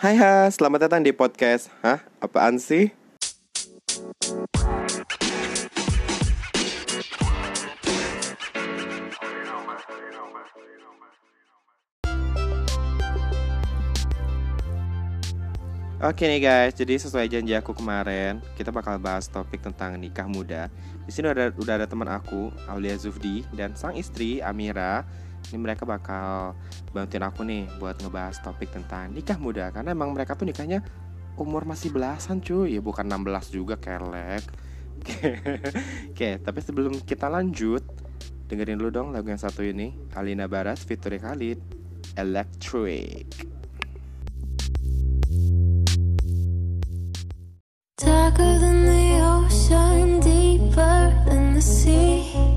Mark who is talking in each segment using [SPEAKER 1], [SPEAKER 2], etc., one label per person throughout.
[SPEAKER 1] Hai ha, selamat datang di podcast Hah, apaan sih? Oke nih guys, jadi sesuai janji aku kemarin, kita bakal bahas topik tentang nikah muda. Di sini udah udah ada teman aku, Aulia Zufdi dan sang istri Amira. Ini mereka bakal bantuin aku nih buat ngebahas topik tentang nikah muda. Karena emang mereka tuh nikahnya umur masih belasan cuy. Ya bukan 16 juga kelek. Oke, tapi sebelum kita lanjut dengerin dulu dong lagu yang satu ini. Alina Baras featuring Khalid Electric.
[SPEAKER 2] Darker than the ocean, deeper than the sea.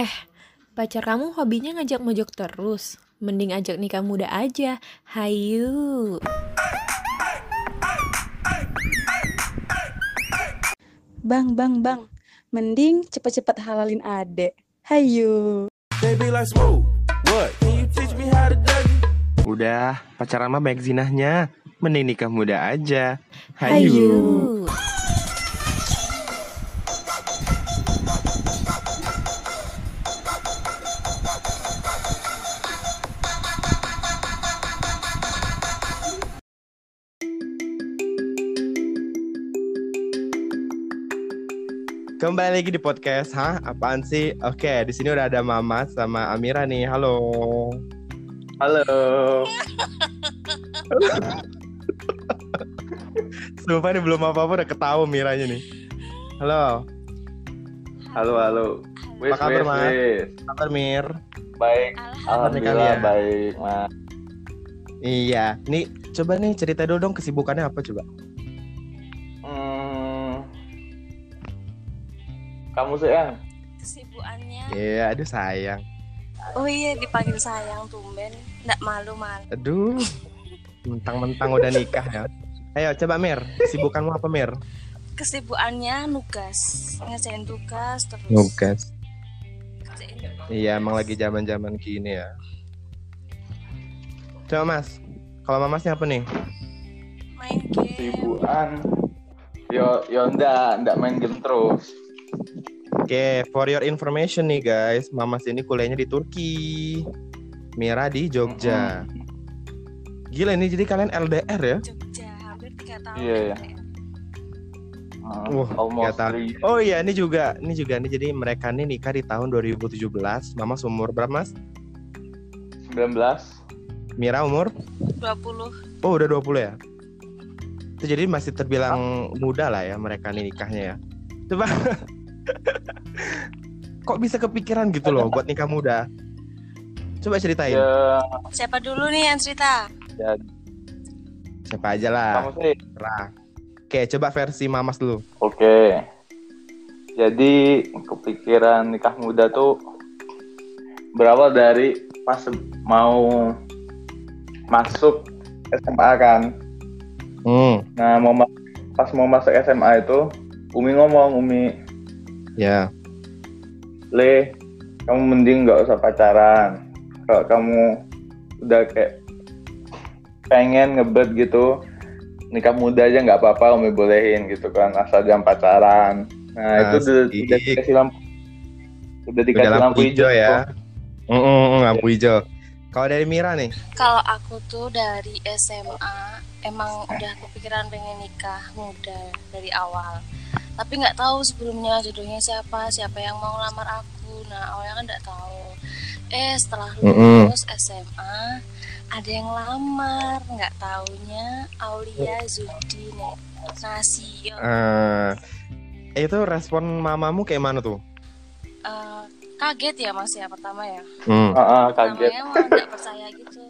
[SPEAKER 3] Eh, pacar kamu hobinya ngajak mojok terus. Mending ajak nikah muda aja. Hayu.
[SPEAKER 4] Bang, bang, bang. Mending cepet-cepet halalin adek. Hayu.
[SPEAKER 5] Baby, let's move.
[SPEAKER 1] Udah, pacaran mah baik zinahnya. Mending nikah muda aja.
[SPEAKER 4] Hayu. Hayu.
[SPEAKER 1] Kembali lagi di podcast, hah? Apaan sih? Oke, di sini udah ada Mama sama Amira nih. Halo.
[SPEAKER 6] Halo.
[SPEAKER 1] Sumpah nih belum apa-apa udah ketawa Miranya nih. Halo,
[SPEAKER 6] Halo, halo. Wis,
[SPEAKER 1] Apa kabar, Mas?
[SPEAKER 6] wis.
[SPEAKER 1] kabar Mir?
[SPEAKER 6] Baik. Alhamdulillah baik, Mas.
[SPEAKER 1] Iya, nih coba nih cerita dulu dong kesibukannya apa coba?
[SPEAKER 6] Kamu sih, Yang?
[SPEAKER 7] kesibukannya
[SPEAKER 1] Iya, aduh sayang.
[SPEAKER 7] oh iya dipanggil sayang tumben nggak malu malu
[SPEAKER 1] Aduh, mentang-mentang udah nikah ya. Ayo coba Mir, kesibukanmu apa Mir?
[SPEAKER 7] kesibukannya nugas ngerjain tugas terus
[SPEAKER 1] Nugas. Iya, emang lagi zaman-zaman gini ya. Coba Mas, kalau Mamasnya apa nih?
[SPEAKER 7] main game
[SPEAKER 6] Sibukan. Yo, yo ndak, ndak main game terus.
[SPEAKER 1] Oke, for your information nih guys, Mamas ini kuliahnya di Turki. Mira di Jogja. Gila ini jadi kalian LDR ya?
[SPEAKER 7] Jogja hampir tiga tahun
[SPEAKER 6] Iya, iya.
[SPEAKER 7] ya.
[SPEAKER 1] Wah,
[SPEAKER 6] almost
[SPEAKER 1] nggak tahu.
[SPEAKER 6] three.
[SPEAKER 1] Oh iya, ini juga, ini juga nih. Jadi mereka nih nikah di tahun 2017. Mama umur berapa mas?
[SPEAKER 6] 19.
[SPEAKER 1] Mira umur?
[SPEAKER 7] 20
[SPEAKER 1] Oh udah 20 ya? Itu jadi masih terbilang muda lah ya mereka nih nikahnya ya. Coba. Kok bisa kepikiran gitu loh buat nikah muda? Coba ceritain.
[SPEAKER 6] Ya,
[SPEAKER 7] siapa dulu nih yang cerita
[SPEAKER 1] Siapa aja lah.
[SPEAKER 6] kamu sih.
[SPEAKER 1] Terserah. Oke, coba versi Mamas dulu.
[SPEAKER 6] Oke. Jadi kepikiran nikah muda tuh berawal dari pas mau masuk SMA kan.
[SPEAKER 1] Hmm,
[SPEAKER 6] Nah, mau ma- pas mau masuk SMA itu Umi ngomong, Umi,
[SPEAKER 1] ya.
[SPEAKER 6] Le, kamu mending nggak usah pacaran. Kalau kamu udah kayak pengen ngebet gitu, nikah muda aja nggak apa-apa, Umi bolehin gitu kan, asal jangan pacaran. Nah, itu udah, udah dikasih lampu, udah dikasih
[SPEAKER 1] Udah
[SPEAKER 6] lampu, hijau
[SPEAKER 1] ya. mm, mm, lampu hijau. Kalau dari Mira nih,
[SPEAKER 7] kalau aku tuh dari SMA emang udah kepikiran pengen nikah muda dari awal. Tapi nggak tahu sebelumnya jodohnya siapa siapa yang mau ngelamar aku. Nah awalnya kan nggak tahu. Eh setelah lulus SMA ada yang lamar. Nggak taunya Aulia Zudi nih. Nasi
[SPEAKER 1] eh itu respon mamamu kayak mana tuh?
[SPEAKER 7] Eh, kaget ya mas ya pertama ya?
[SPEAKER 1] Hmm.
[SPEAKER 6] Ah, ah, kaget.
[SPEAKER 7] pertamanya malah nggak percaya gitu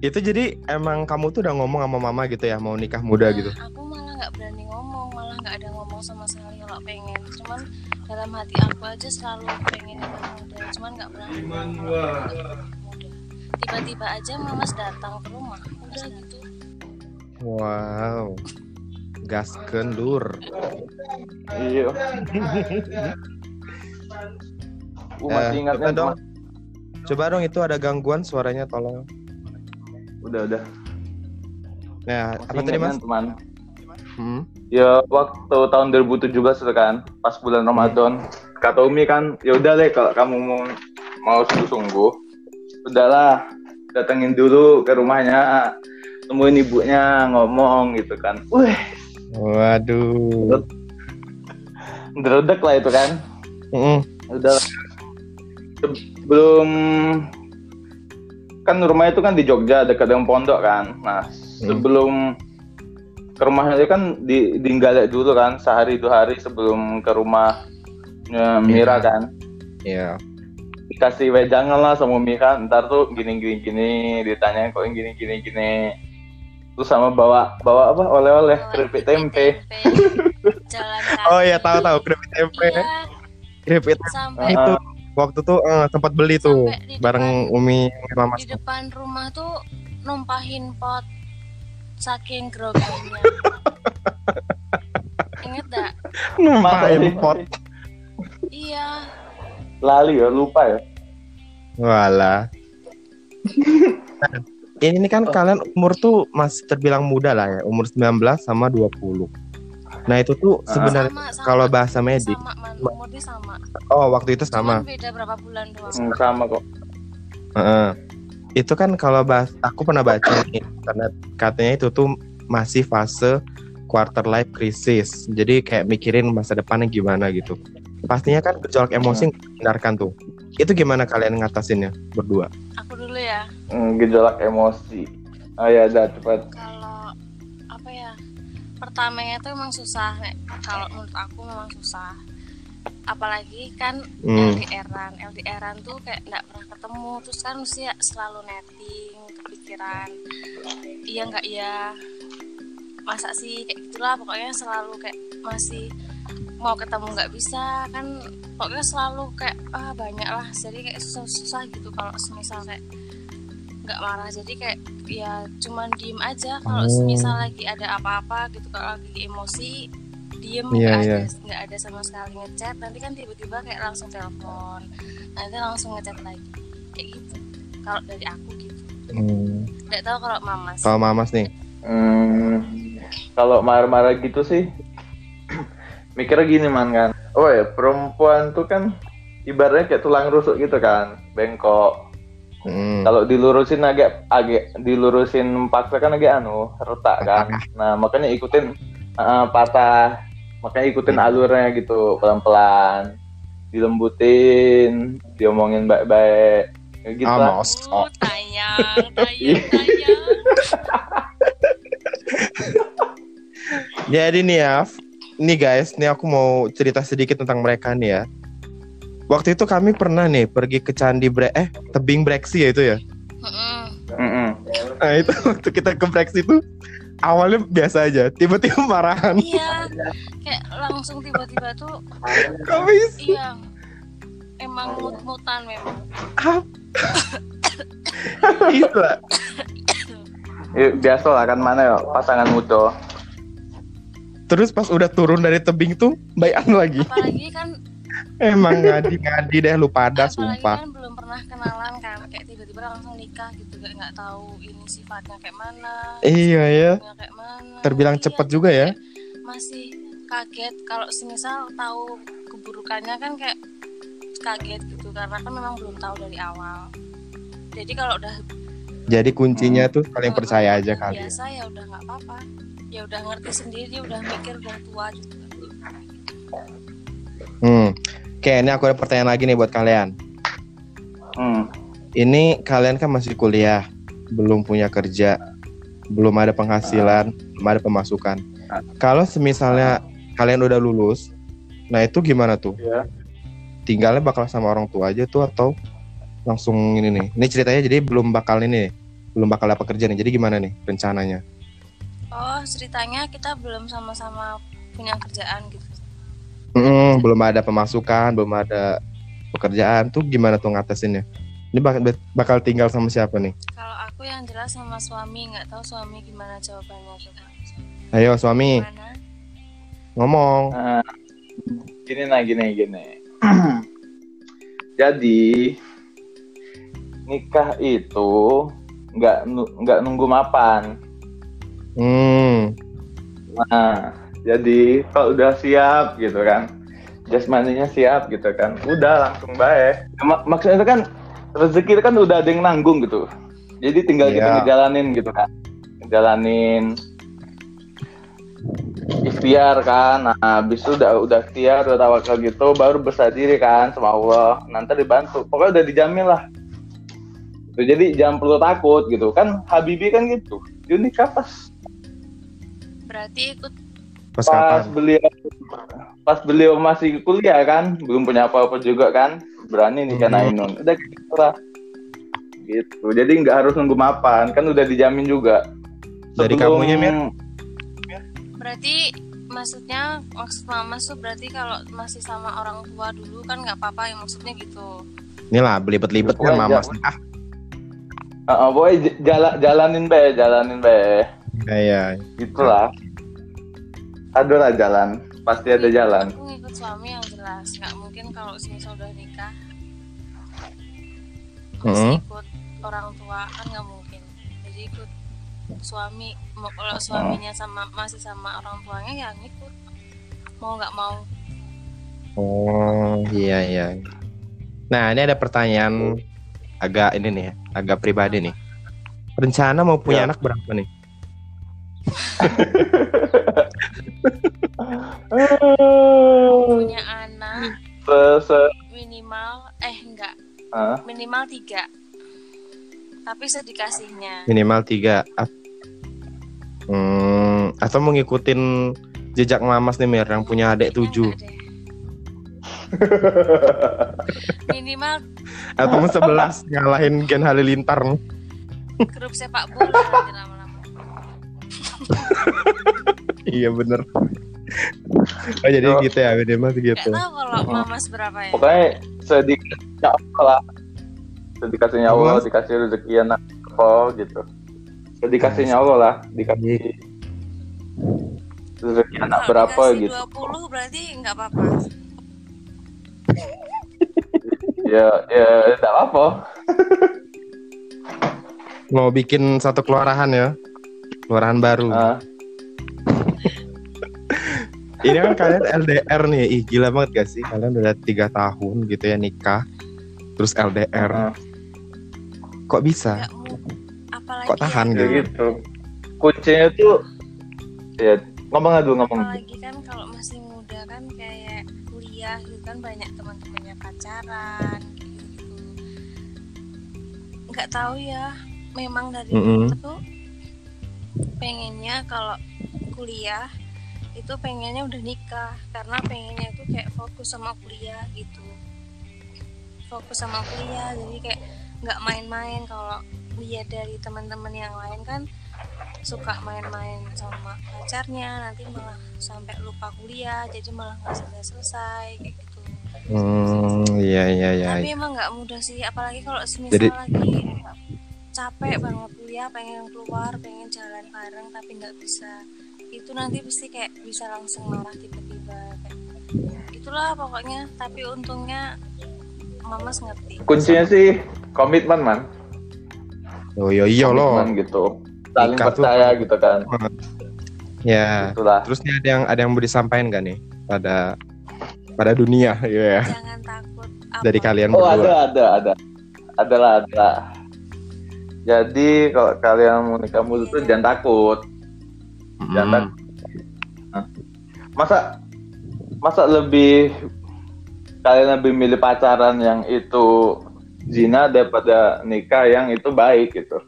[SPEAKER 1] Itu jadi emang kamu tuh udah ngomong sama mama gitu ya mau nikah muda
[SPEAKER 7] Nah,
[SPEAKER 1] gitu.
[SPEAKER 7] aku malah nggak berani ngomong malah nggak ada ngomong sama sekali kalau pengen cuman dalam hati aku aja selalu pengen nikah muda cuman nggak muda tiba-tiba aja mamas datang ke rumah udah gitu
[SPEAKER 1] Wow. Gaskeun lur.
[SPEAKER 6] Iya. Uh,
[SPEAKER 1] Eh,
[SPEAKER 6] masih ingatnya
[SPEAKER 1] coba dong. Coba dong itu ada gangguan suaranya tolong.
[SPEAKER 6] Udah, udah.
[SPEAKER 1] Nah,
[SPEAKER 6] Masih
[SPEAKER 1] apa tadi Mas?
[SPEAKER 6] teman.
[SPEAKER 1] Hmm.
[SPEAKER 6] Ya waktu tahun 2017 itu kan, pas bulan Ramadan, kata Umi kan, ya udah deh kalau kamu mau mau sungguh-sungguh, udahlah datengin dulu ke rumahnya, temuin ibunya ngomong gitu kan. Wih,
[SPEAKER 1] Waduh.
[SPEAKER 6] deredek lah itu kan.
[SPEAKER 1] Mm-mm.
[SPEAKER 6] Udah sebelum kan rumahnya itu kan di Jogja dekat dengan pondok kan. Nah sebelum ke rumahnya itu kan di di Galek dulu kan sehari dua hari sebelum ke rumahnya Mira kan.
[SPEAKER 1] Iya.
[SPEAKER 6] Dikasih wejangan lah sama Mira ntar tuh gini gini gini ditanya kok yang gini gini gini terus sama bawa bawa apa? Oleh-oleh keripik tempe.
[SPEAKER 7] jalan
[SPEAKER 1] Oh iya tahu tahu keripik tempe.
[SPEAKER 7] Iya,
[SPEAKER 1] Keripik
[SPEAKER 7] sampai
[SPEAKER 1] itu waktu tuh eh, sempat beli tuh
[SPEAKER 7] di
[SPEAKER 1] bareng Umi Mama.
[SPEAKER 7] di depan rumah tuh numpahin pot saking groginya inget gak
[SPEAKER 1] Numpak
[SPEAKER 6] Masa
[SPEAKER 1] import.
[SPEAKER 7] Iya,
[SPEAKER 6] lali ya lupa ya
[SPEAKER 1] Walah. ini, ini kan kalian umur tuh masih terbilang muda lah ya, umur 19 sama 20. Nah, itu tuh
[SPEAKER 6] Ah.
[SPEAKER 1] sebenarnya kalau bahasa medik.
[SPEAKER 7] sama umurnya sama.
[SPEAKER 1] Oh, waktu itu
[SPEAKER 7] Cuman
[SPEAKER 1] sama.
[SPEAKER 7] beda berapa bulan doang.
[SPEAKER 6] Hmm, sama kok
[SPEAKER 1] Heeh. Itu kan kalau bahas aku pernah baca nih karena katanya itu tuh masih fase quarter life crisis. Jadi kayak mikirin masa depannya gimana gitu. Pastinya kan gejolak emosi menghindarkan tuh. Itu gimana kalian ngatasinnya berdua?
[SPEAKER 7] Aku dulu ya.
[SPEAKER 6] Hmm, gejolak emosi oh ya udah cepat
[SPEAKER 7] Kalau apa ya? Pertamanya tuh emang susah. Kalau menurut aku memang susah. Apalagi kan
[SPEAKER 1] Hmm.
[SPEAKER 7] LDRan, LDRan tuh kayak nggak pernah ketemu, terus kan mesti ya selalu netting, kepikiran, iya nggak? Iya, masa sih? Kayak gitulah. Pokoknya selalu kayak masih mau ketemu nggak bisa kan. Pokoknya selalu kayak ah banyak lah jadi kayak susah-susah gitu kalau semisal kayak nggak marah. Jadi kayak ya cuman diem aja. Kalau
[SPEAKER 1] Oh.
[SPEAKER 7] semisal lagi ada apa-apa gitu kalau lagi emosi diem
[SPEAKER 1] Iya,
[SPEAKER 7] nggak
[SPEAKER 1] iya.
[SPEAKER 7] ada nggak ada sama sekali ngechat nanti kan tiba-tiba kayak langsung telepon nanti langsung ngechat lagi kayak gitu kalau dari aku gitu
[SPEAKER 1] Hmm.
[SPEAKER 7] nggak tahu kalau mamas
[SPEAKER 1] Kalau Mamas nih.
[SPEAKER 6] Hmm, kalau marah-marah gitu sih mikirnya gini man kan oh ya perempuan tuh kan ibaratnya kayak tulang rusuk gitu kan bengkok
[SPEAKER 1] Hmm.
[SPEAKER 6] kalau dilurusin agak agak dilurusin paksa kan agak anu retak kan nah makanya ikutin uh, patah makanya ikutin
[SPEAKER 1] Hmm.
[SPEAKER 6] alurnya gitu pelan-pelan dilembutin diomongin baik-baik Kayak gitu
[SPEAKER 1] Ah,
[SPEAKER 6] lah.
[SPEAKER 1] mos.
[SPEAKER 7] Uh, tayang tayang tayang
[SPEAKER 1] Jadi nih ya, nih guys, nih aku mau cerita sedikit tentang mereka nih ya. Waktu itu kami pernah nih pergi ke Candi Bre eh tebing Breksi ya itu ya.
[SPEAKER 7] Mm-mm.
[SPEAKER 6] Mm-mm.
[SPEAKER 1] Nah itu waktu kita ke Breksi itu awalnya biasa aja, tiba-tiba marahan.
[SPEAKER 7] iya kayak langsung tiba-tiba tuh
[SPEAKER 1] Kok bisa?
[SPEAKER 7] iya emang mut-mutan memang
[SPEAKER 1] Gitu lah.
[SPEAKER 6] Ya, biasa lah kan mana ya pasangan muda
[SPEAKER 1] Terus pas udah turun dari tebing tuh bayan lagi.
[SPEAKER 7] apalagi kan
[SPEAKER 1] Emang ngadi-ngadi deh lu pada
[SPEAKER 7] apalagi
[SPEAKER 1] sumpah.
[SPEAKER 7] kan belum pernah kenalan kan kayak tiba-tiba langsung nikah gitu kayak nggak tahu ini sifatnya kayak mana
[SPEAKER 1] Iya ya.
[SPEAKER 7] kayak mana
[SPEAKER 1] Terbilang
[SPEAKER 7] Iya,
[SPEAKER 1] cepet juga ya.
[SPEAKER 7] masih kaget kalau semisal tahu keburukannya kan kayak kaget gitu karena kan memang belum tahu dari awal jadi kalau udah
[SPEAKER 1] Jadi kuncinya tuh saling percaya aja kali.
[SPEAKER 7] biasa ya udah nggak apa-apa ya udah ngerti sendiri udah mikir udah tua juga
[SPEAKER 1] Hmm. Oke, ini aku ada pertanyaan lagi nih buat kalian.
[SPEAKER 6] Hmm.
[SPEAKER 1] Ini kalian kan masih kuliah, belum punya kerja, belum ada penghasilan, belum ada pemasukan. Kalau semisalnya kalian udah lulus, nah itu gimana tuh?
[SPEAKER 6] Ya.
[SPEAKER 1] Tinggalnya bakal sama orang tua aja tuh atau langsung ini nih? Ini ceritanya jadi belum bakal ini, nih, belum bakal dapat kerja nih. Jadi gimana nih rencananya?
[SPEAKER 7] oh ceritanya kita belum sama-sama punya kerjaan gitu
[SPEAKER 1] Mm, belum ada pemasukan, belum ada pekerjaan tuh gimana tuh ngatasinnya? Ini bakal bakal tinggal sama siapa nih?
[SPEAKER 7] kalau aku yang jelas sama suami nggak tahu suami gimana jawabannya coba
[SPEAKER 1] Ayo suami
[SPEAKER 7] gimana
[SPEAKER 1] ngomong.
[SPEAKER 6] Nah, gini nah gini gini jadi nikah itu nggak nu- nggak nunggu mapan
[SPEAKER 1] Hmm.
[SPEAKER 6] nah jadi kalau udah siap gitu kan jasmaninya siap gitu kan. Udah langsung baik Mak- maksudnya itu kan rezeki itu kan udah ada yang nanggung gitu. Jadi tinggal kita
[SPEAKER 1] Iya.
[SPEAKER 6] ngejalanin gitu kan. Ngejalanin ikhtiar kan. Nah habis itu udah udah ikhtiar udah tawakal gitu baru berserah diri kan sama Allah. Nanti dibantu. Pokoknya udah dijamin lah. Tuh, jadi jangan perlu takut gitu. Kan Habibi kan gitu. Dia nikah pas
[SPEAKER 7] berarti ikut
[SPEAKER 1] Pas
[SPEAKER 6] pas
[SPEAKER 1] kapan?
[SPEAKER 6] beliau pas beliau masih kuliah kan belum punya apa-apa juga kan berani nih kan
[SPEAKER 1] Hmm.
[SPEAKER 6] Ainun. Udah gitu lah. Gitu. Jadi nggak harus nunggu mapan kan udah dijamin juga.
[SPEAKER 1] Dari
[SPEAKER 6] Sebelum-
[SPEAKER 1] kamunya, Mir?
[SPEAKER 7] berarti maksudnya maksud mama tuh berarti kalau masih sama orang tua dulu kan nggak apa-apa yang maksudnya gitu.
[SPEAKER 1] Ini lah belibet-libet kan
[SPEAKER 6] jangan-
[SPEAKER 1] Ah,
[SPEAKER 6] Uh, pokoknya j- jala- jalanin be jalanin be.
[SPEAKER 1] Iya.
[SPEAKER 6] gitulah ada lah jalan pasti ada jalan.
[SPEAKER 7] aku ngikut suami yang jelas nggak mungkin kalau semisal udah nikah terus
[SPEAKER 1] Mm-mm.
[SPEAKER 7] ikut orang tua kan nggak mungkin jadi ikut suami mau kalau suaminya sama masih sama orang tuanya ya ngikut mau nggak mau
[SPEAKER 1] Oh iya iya. Nah ini ada pertanyaan agak ini nih, ya, agak pribadi nih. Rencana mau punya
[SPEAKER 6] Ya.
[SPEAKER 1] anak berapa nih?
[SPEAKER 7] punya anak
[SPEAKER 6] Se, se-
[SPEAKER 7] minimal eh enggak.
[SPEAKER 6] Ah,
[SPEAKER 7] minimal tiga. Tapi sedikasihnya
[SPEAKER 1] Minimal tiga. Hmm, atau mau ngikutin jejak mamas nih Mir yang punya adik tujuh.
[SPEAKER 7] minimal
[SPEAKER 1] atau mau sebelas ngalahin Gen Halilintar nih.
[SPEAKER 7] grup sepak bola lama-lama
[SPEAKER 1] Iya bener. Oh jadi
[SPEAKER 6] Yo.
[SPEAKER 1] gitu ya minimal
[SPEAKER 7] nggak
[SPEAKER 1] gitu.
[SPEAKER 7] tahu kalau mamas berapa ya
[SPEAKER 6] pokoknya sedikitnya Allah lah. Sedikasihnya Allah
[SPEAKER 1] Mas.
[SPEAKER 6] dikasih rezeki anak apa gitu. Sedikasihnya Allah lah dikasih rezeki anak
[SPEAKER 7] Kalau
[SPEAKER 6] berapa
[SPEAKER 7] dikasih
[SPEAKER 6] gitu.
[SPEAKER 7] 20 berarti nggak apa-apa
[SPEAKER 6] Ya ya tidak apa.
[SPEAKER 1] Mau bikin satu kelurahan ya, kelurahan baru.
[SPEAKER 6] Ah,
[SPEAKER 1] Ini kan kalian LDR nih, ih gila banget gak sih? Kalian udah tiga tahun gitu ya nikah, terus LDR. Kok bisa?
[SPEAKER 7] mau apalagi
[SPEAKER 1] Kok tahan
[SPEAKER 7] ya,
[SPEAKER 6] ya
[SPEAKER 1] gitu?
[SPEAKER 6] gitu. Kuncinya tuh ya ngomong aja dulu ngomong.
[SPEAKER 7] apalagi kan kalau masih muda kan kayak kuliah gitu kan banyak teman-temannya pacaran gitu nggak tahu ya memang dari
[SPEAKER 1] Mm-mm.
[SPEAKER 7] dulu tuh pengennya kalau kuliah itu pengennya udah nikah karena pengennya itu kayak fokus sama kuliah gitu. Fokus sama kuliah jadi kayak nggak main-main. Kalau lihat dari teman-teman yang lain kan suka main-main sama pacarnya nanti malah sampai lupa kuliah jadi malah nggak selesai-selesai kayak gitu.
[SPEAKER 1] Hmm, iya iya iya.
[SPEAKER 7] tapi emang nggak mudah sih apalagi kalau semisal
[SPEAKER 1] Jadi-
[SPEAKER 7] lagi capek banget kuliah pengen keluar pengen jalan bareng tapi nggak bisa itu nanti pasti kayak bisa langsung marah tiba-tiba kayak itulah pokoknya tapi untungnya mamas ngerti
[SPEAKER 6] Kuncinya sih komitmen man.
[SPEAKER 1] Oh iya iya loh.
[SPEAKER 6] Komitmen gitu. Saling
[SPEAKER 1] Nikah tuh-
[SPEAKER 6] percaya gitu kan.
[SPEAKER 1] Ya.
[SPEAKER 6] Itulah.
[SPEAKER 1] Terus nih ada yang ada yang mau disampaikan gak nih pada pada dunia ya
[SPEAKER 7] jangan takut
[SPEAKER 1] dari
[SPEAKER 7] apa-
[SPEAKER 1] kalian
[SPEAKER 6] Oh ada
[SPEAKER 1] berdua.
[SPEAKER 6] ada ada. Ada lah ada. Jadi kalau kalian mau nikah muda tuh jangan takut.
[SPEAKER 1] Hmm.
[SPEAKER 6] Jangan Masa masa lebih kalian lebih milih pacaran yang itu zina daripada nikah yang itu baik gitu.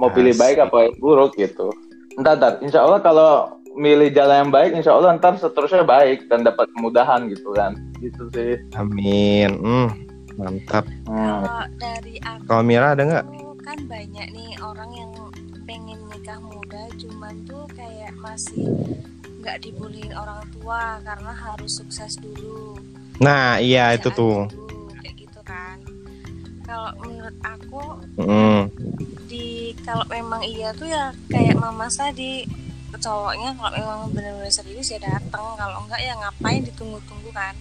[SPEAKER 6] Mau pilih
[SPEAKER 1] Asik.
[SPEAKER 6] baik apa yang buruk gitu. Entar, entar. Insya Allah kalau milih jalan yang baik, insya Allah ntar seterusnya baik dan dapat kemudahan gitu kan. Gitu sih.
[SPEAKER 1] Amin. Hmm, mantap.
[SPEAKER 6] Hmm.
[SPEAKER 7] kalau dari aku
[SPEAKER 1] Kalau Mira ada nggak?
[SPEAKER 7] kan banyak nih orang yang pengen nikah muda cuman tuh kayak masih nggak dibolehin orang tua karena harus sukses dulu
[SPEAKER 1] Nah iya itu tuh.
[SPEAKER 7] dulu, kayak gitu kan kalau menurut aku
[SPEAKER 1] Hmm.
[SPEAKER 7] di kalau memang iya tuh ya kayak mama tadi cowoknya kalau memang benar-benar serius ya datang kalau enggak ya ngapain ditunggu-tunggu kan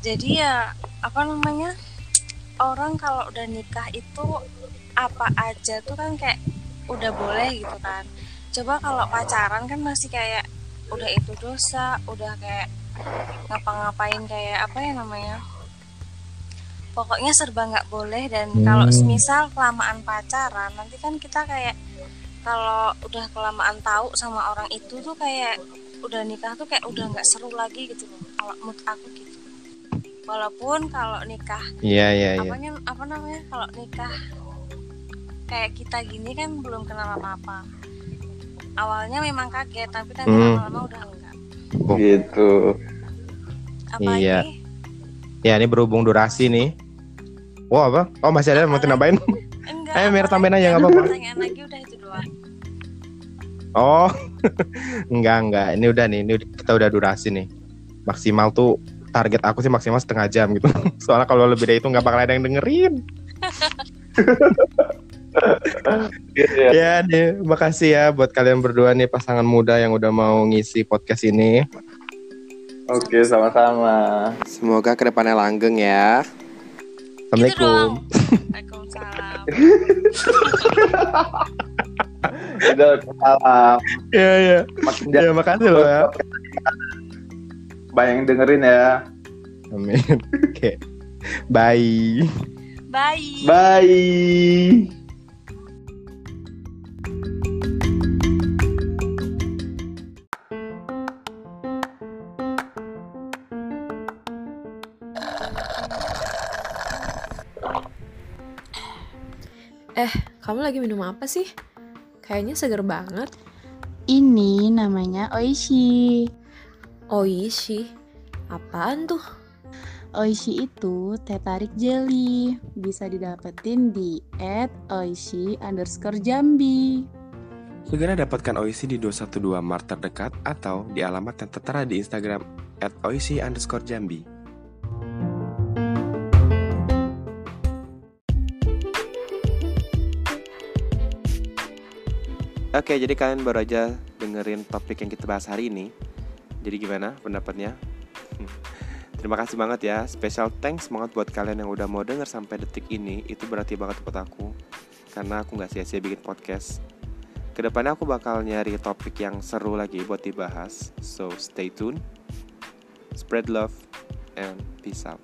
[SPEAKER 7] jadi ya apa namanya orang kalau udah nikah itu apa aja tuh kan kayak udah boleh gitu kan coba kalau pacaran kan masih kayak udah itu dosa udah kayak ngapa-ngapain kayak apa ya namanya pokoknya serba nggak boleh dan kalau
[SPEAKER 1] Hmm.
[SPEAKER 7] semisal kelamaan pacaran nanti kan kita kayak kalau udah kelamaan tahu sama orang itu tuh kayak udah nikah tuh kayak udah nggak seru lagi gitu loh kalau menurut aku gitu walaupun kalau nikah
[SPEAKER 1] Iya iya iya.
[SPEAKER 7] apanya apa namanya kalau nikah kayak kita gini kan belum kenal apa-apa awalnya memang kaget tapi nanti
[SPEAKER 1] Hmm.
[SPEAKER 7] lama-lama udah enggak
[SPEAKER 6] Gitu.
[SPEAKER 7] apalagi
[SPEAKER 1] Iya. Ya ini berhubung durasi nih. Wah apa? Oh masih ada yang mau nambahin?
[SPEAKER 7] enggak
[SPEAKER 1] Ayo, Mir, tambahin aja, nggak apa-apa.
[SPEAKER 7] pertanyaan lagi udah itu doang
[SPEAKER 1] Oh, enggak enggak. Ini udah nih, ini udah- kita udah durasi nih. Maksimal tuh target aku sih maksimal setengah jam gitu. Soalnya kalau lebih dari itu nggak bakal ada yang dengerin.
[SPEAKER 6] Gitu ya.
[SPEAKER 1] Ya nih, makasih ya buat kalian berdua nih pasangan muda yang udah mau ngisi podcast ini.
[SPEAKER 6] Oke, sama-sama.
[SPEAKER 1] Semoga ke depannya langgeng ya.
[SPEAKER 7] Gitu dong. Waalaikumsalam.
[SPEAKER 6] Udah salam.
[SPEAKER 1] Iya iya.
[SPEAKER 6] Makin
[SPEAKER 1] Ya makasih loh ya.
[SPEAKER 6] banyak yang dengerin ya.
[SPEAKER 1] Amin. Oke. Bye.
[SPEAKER 7] Bye.
[SPEAKER 6] Bye.
[SPEAKER 3] Eh, kamu lagi minum apa sih? Kayaknya seger banget.
[SPEAKER 4] Ini namanya Oishi.
[SPEAKER 3] Oishi. Apaan tuh?
[SPEAKER 4] Oishi itu teh tarik jelly. Bisa didapetin di at oishi underscore jambi.
[SPEAKER 1] Segera dapatkan Oisi di 212 Mart terdekat atau di alamat yang tertera di Instagram at oisi underscore jambi. Oke, jadi kalian baru aja dengerin topik yang kita bahas hari ini. Jadi gimana pendapatnya? Terima kasih banget ya. Special thanks banget buat kalian yang udah mau denger sampai detik ini. Itu berarti banget buat aku. Karena aku nggak sia-sia bikin podcast. Ke depannya aku bakal nyari topik yang seru lagi buat dibahas. So stay tune. Spread love and peace out.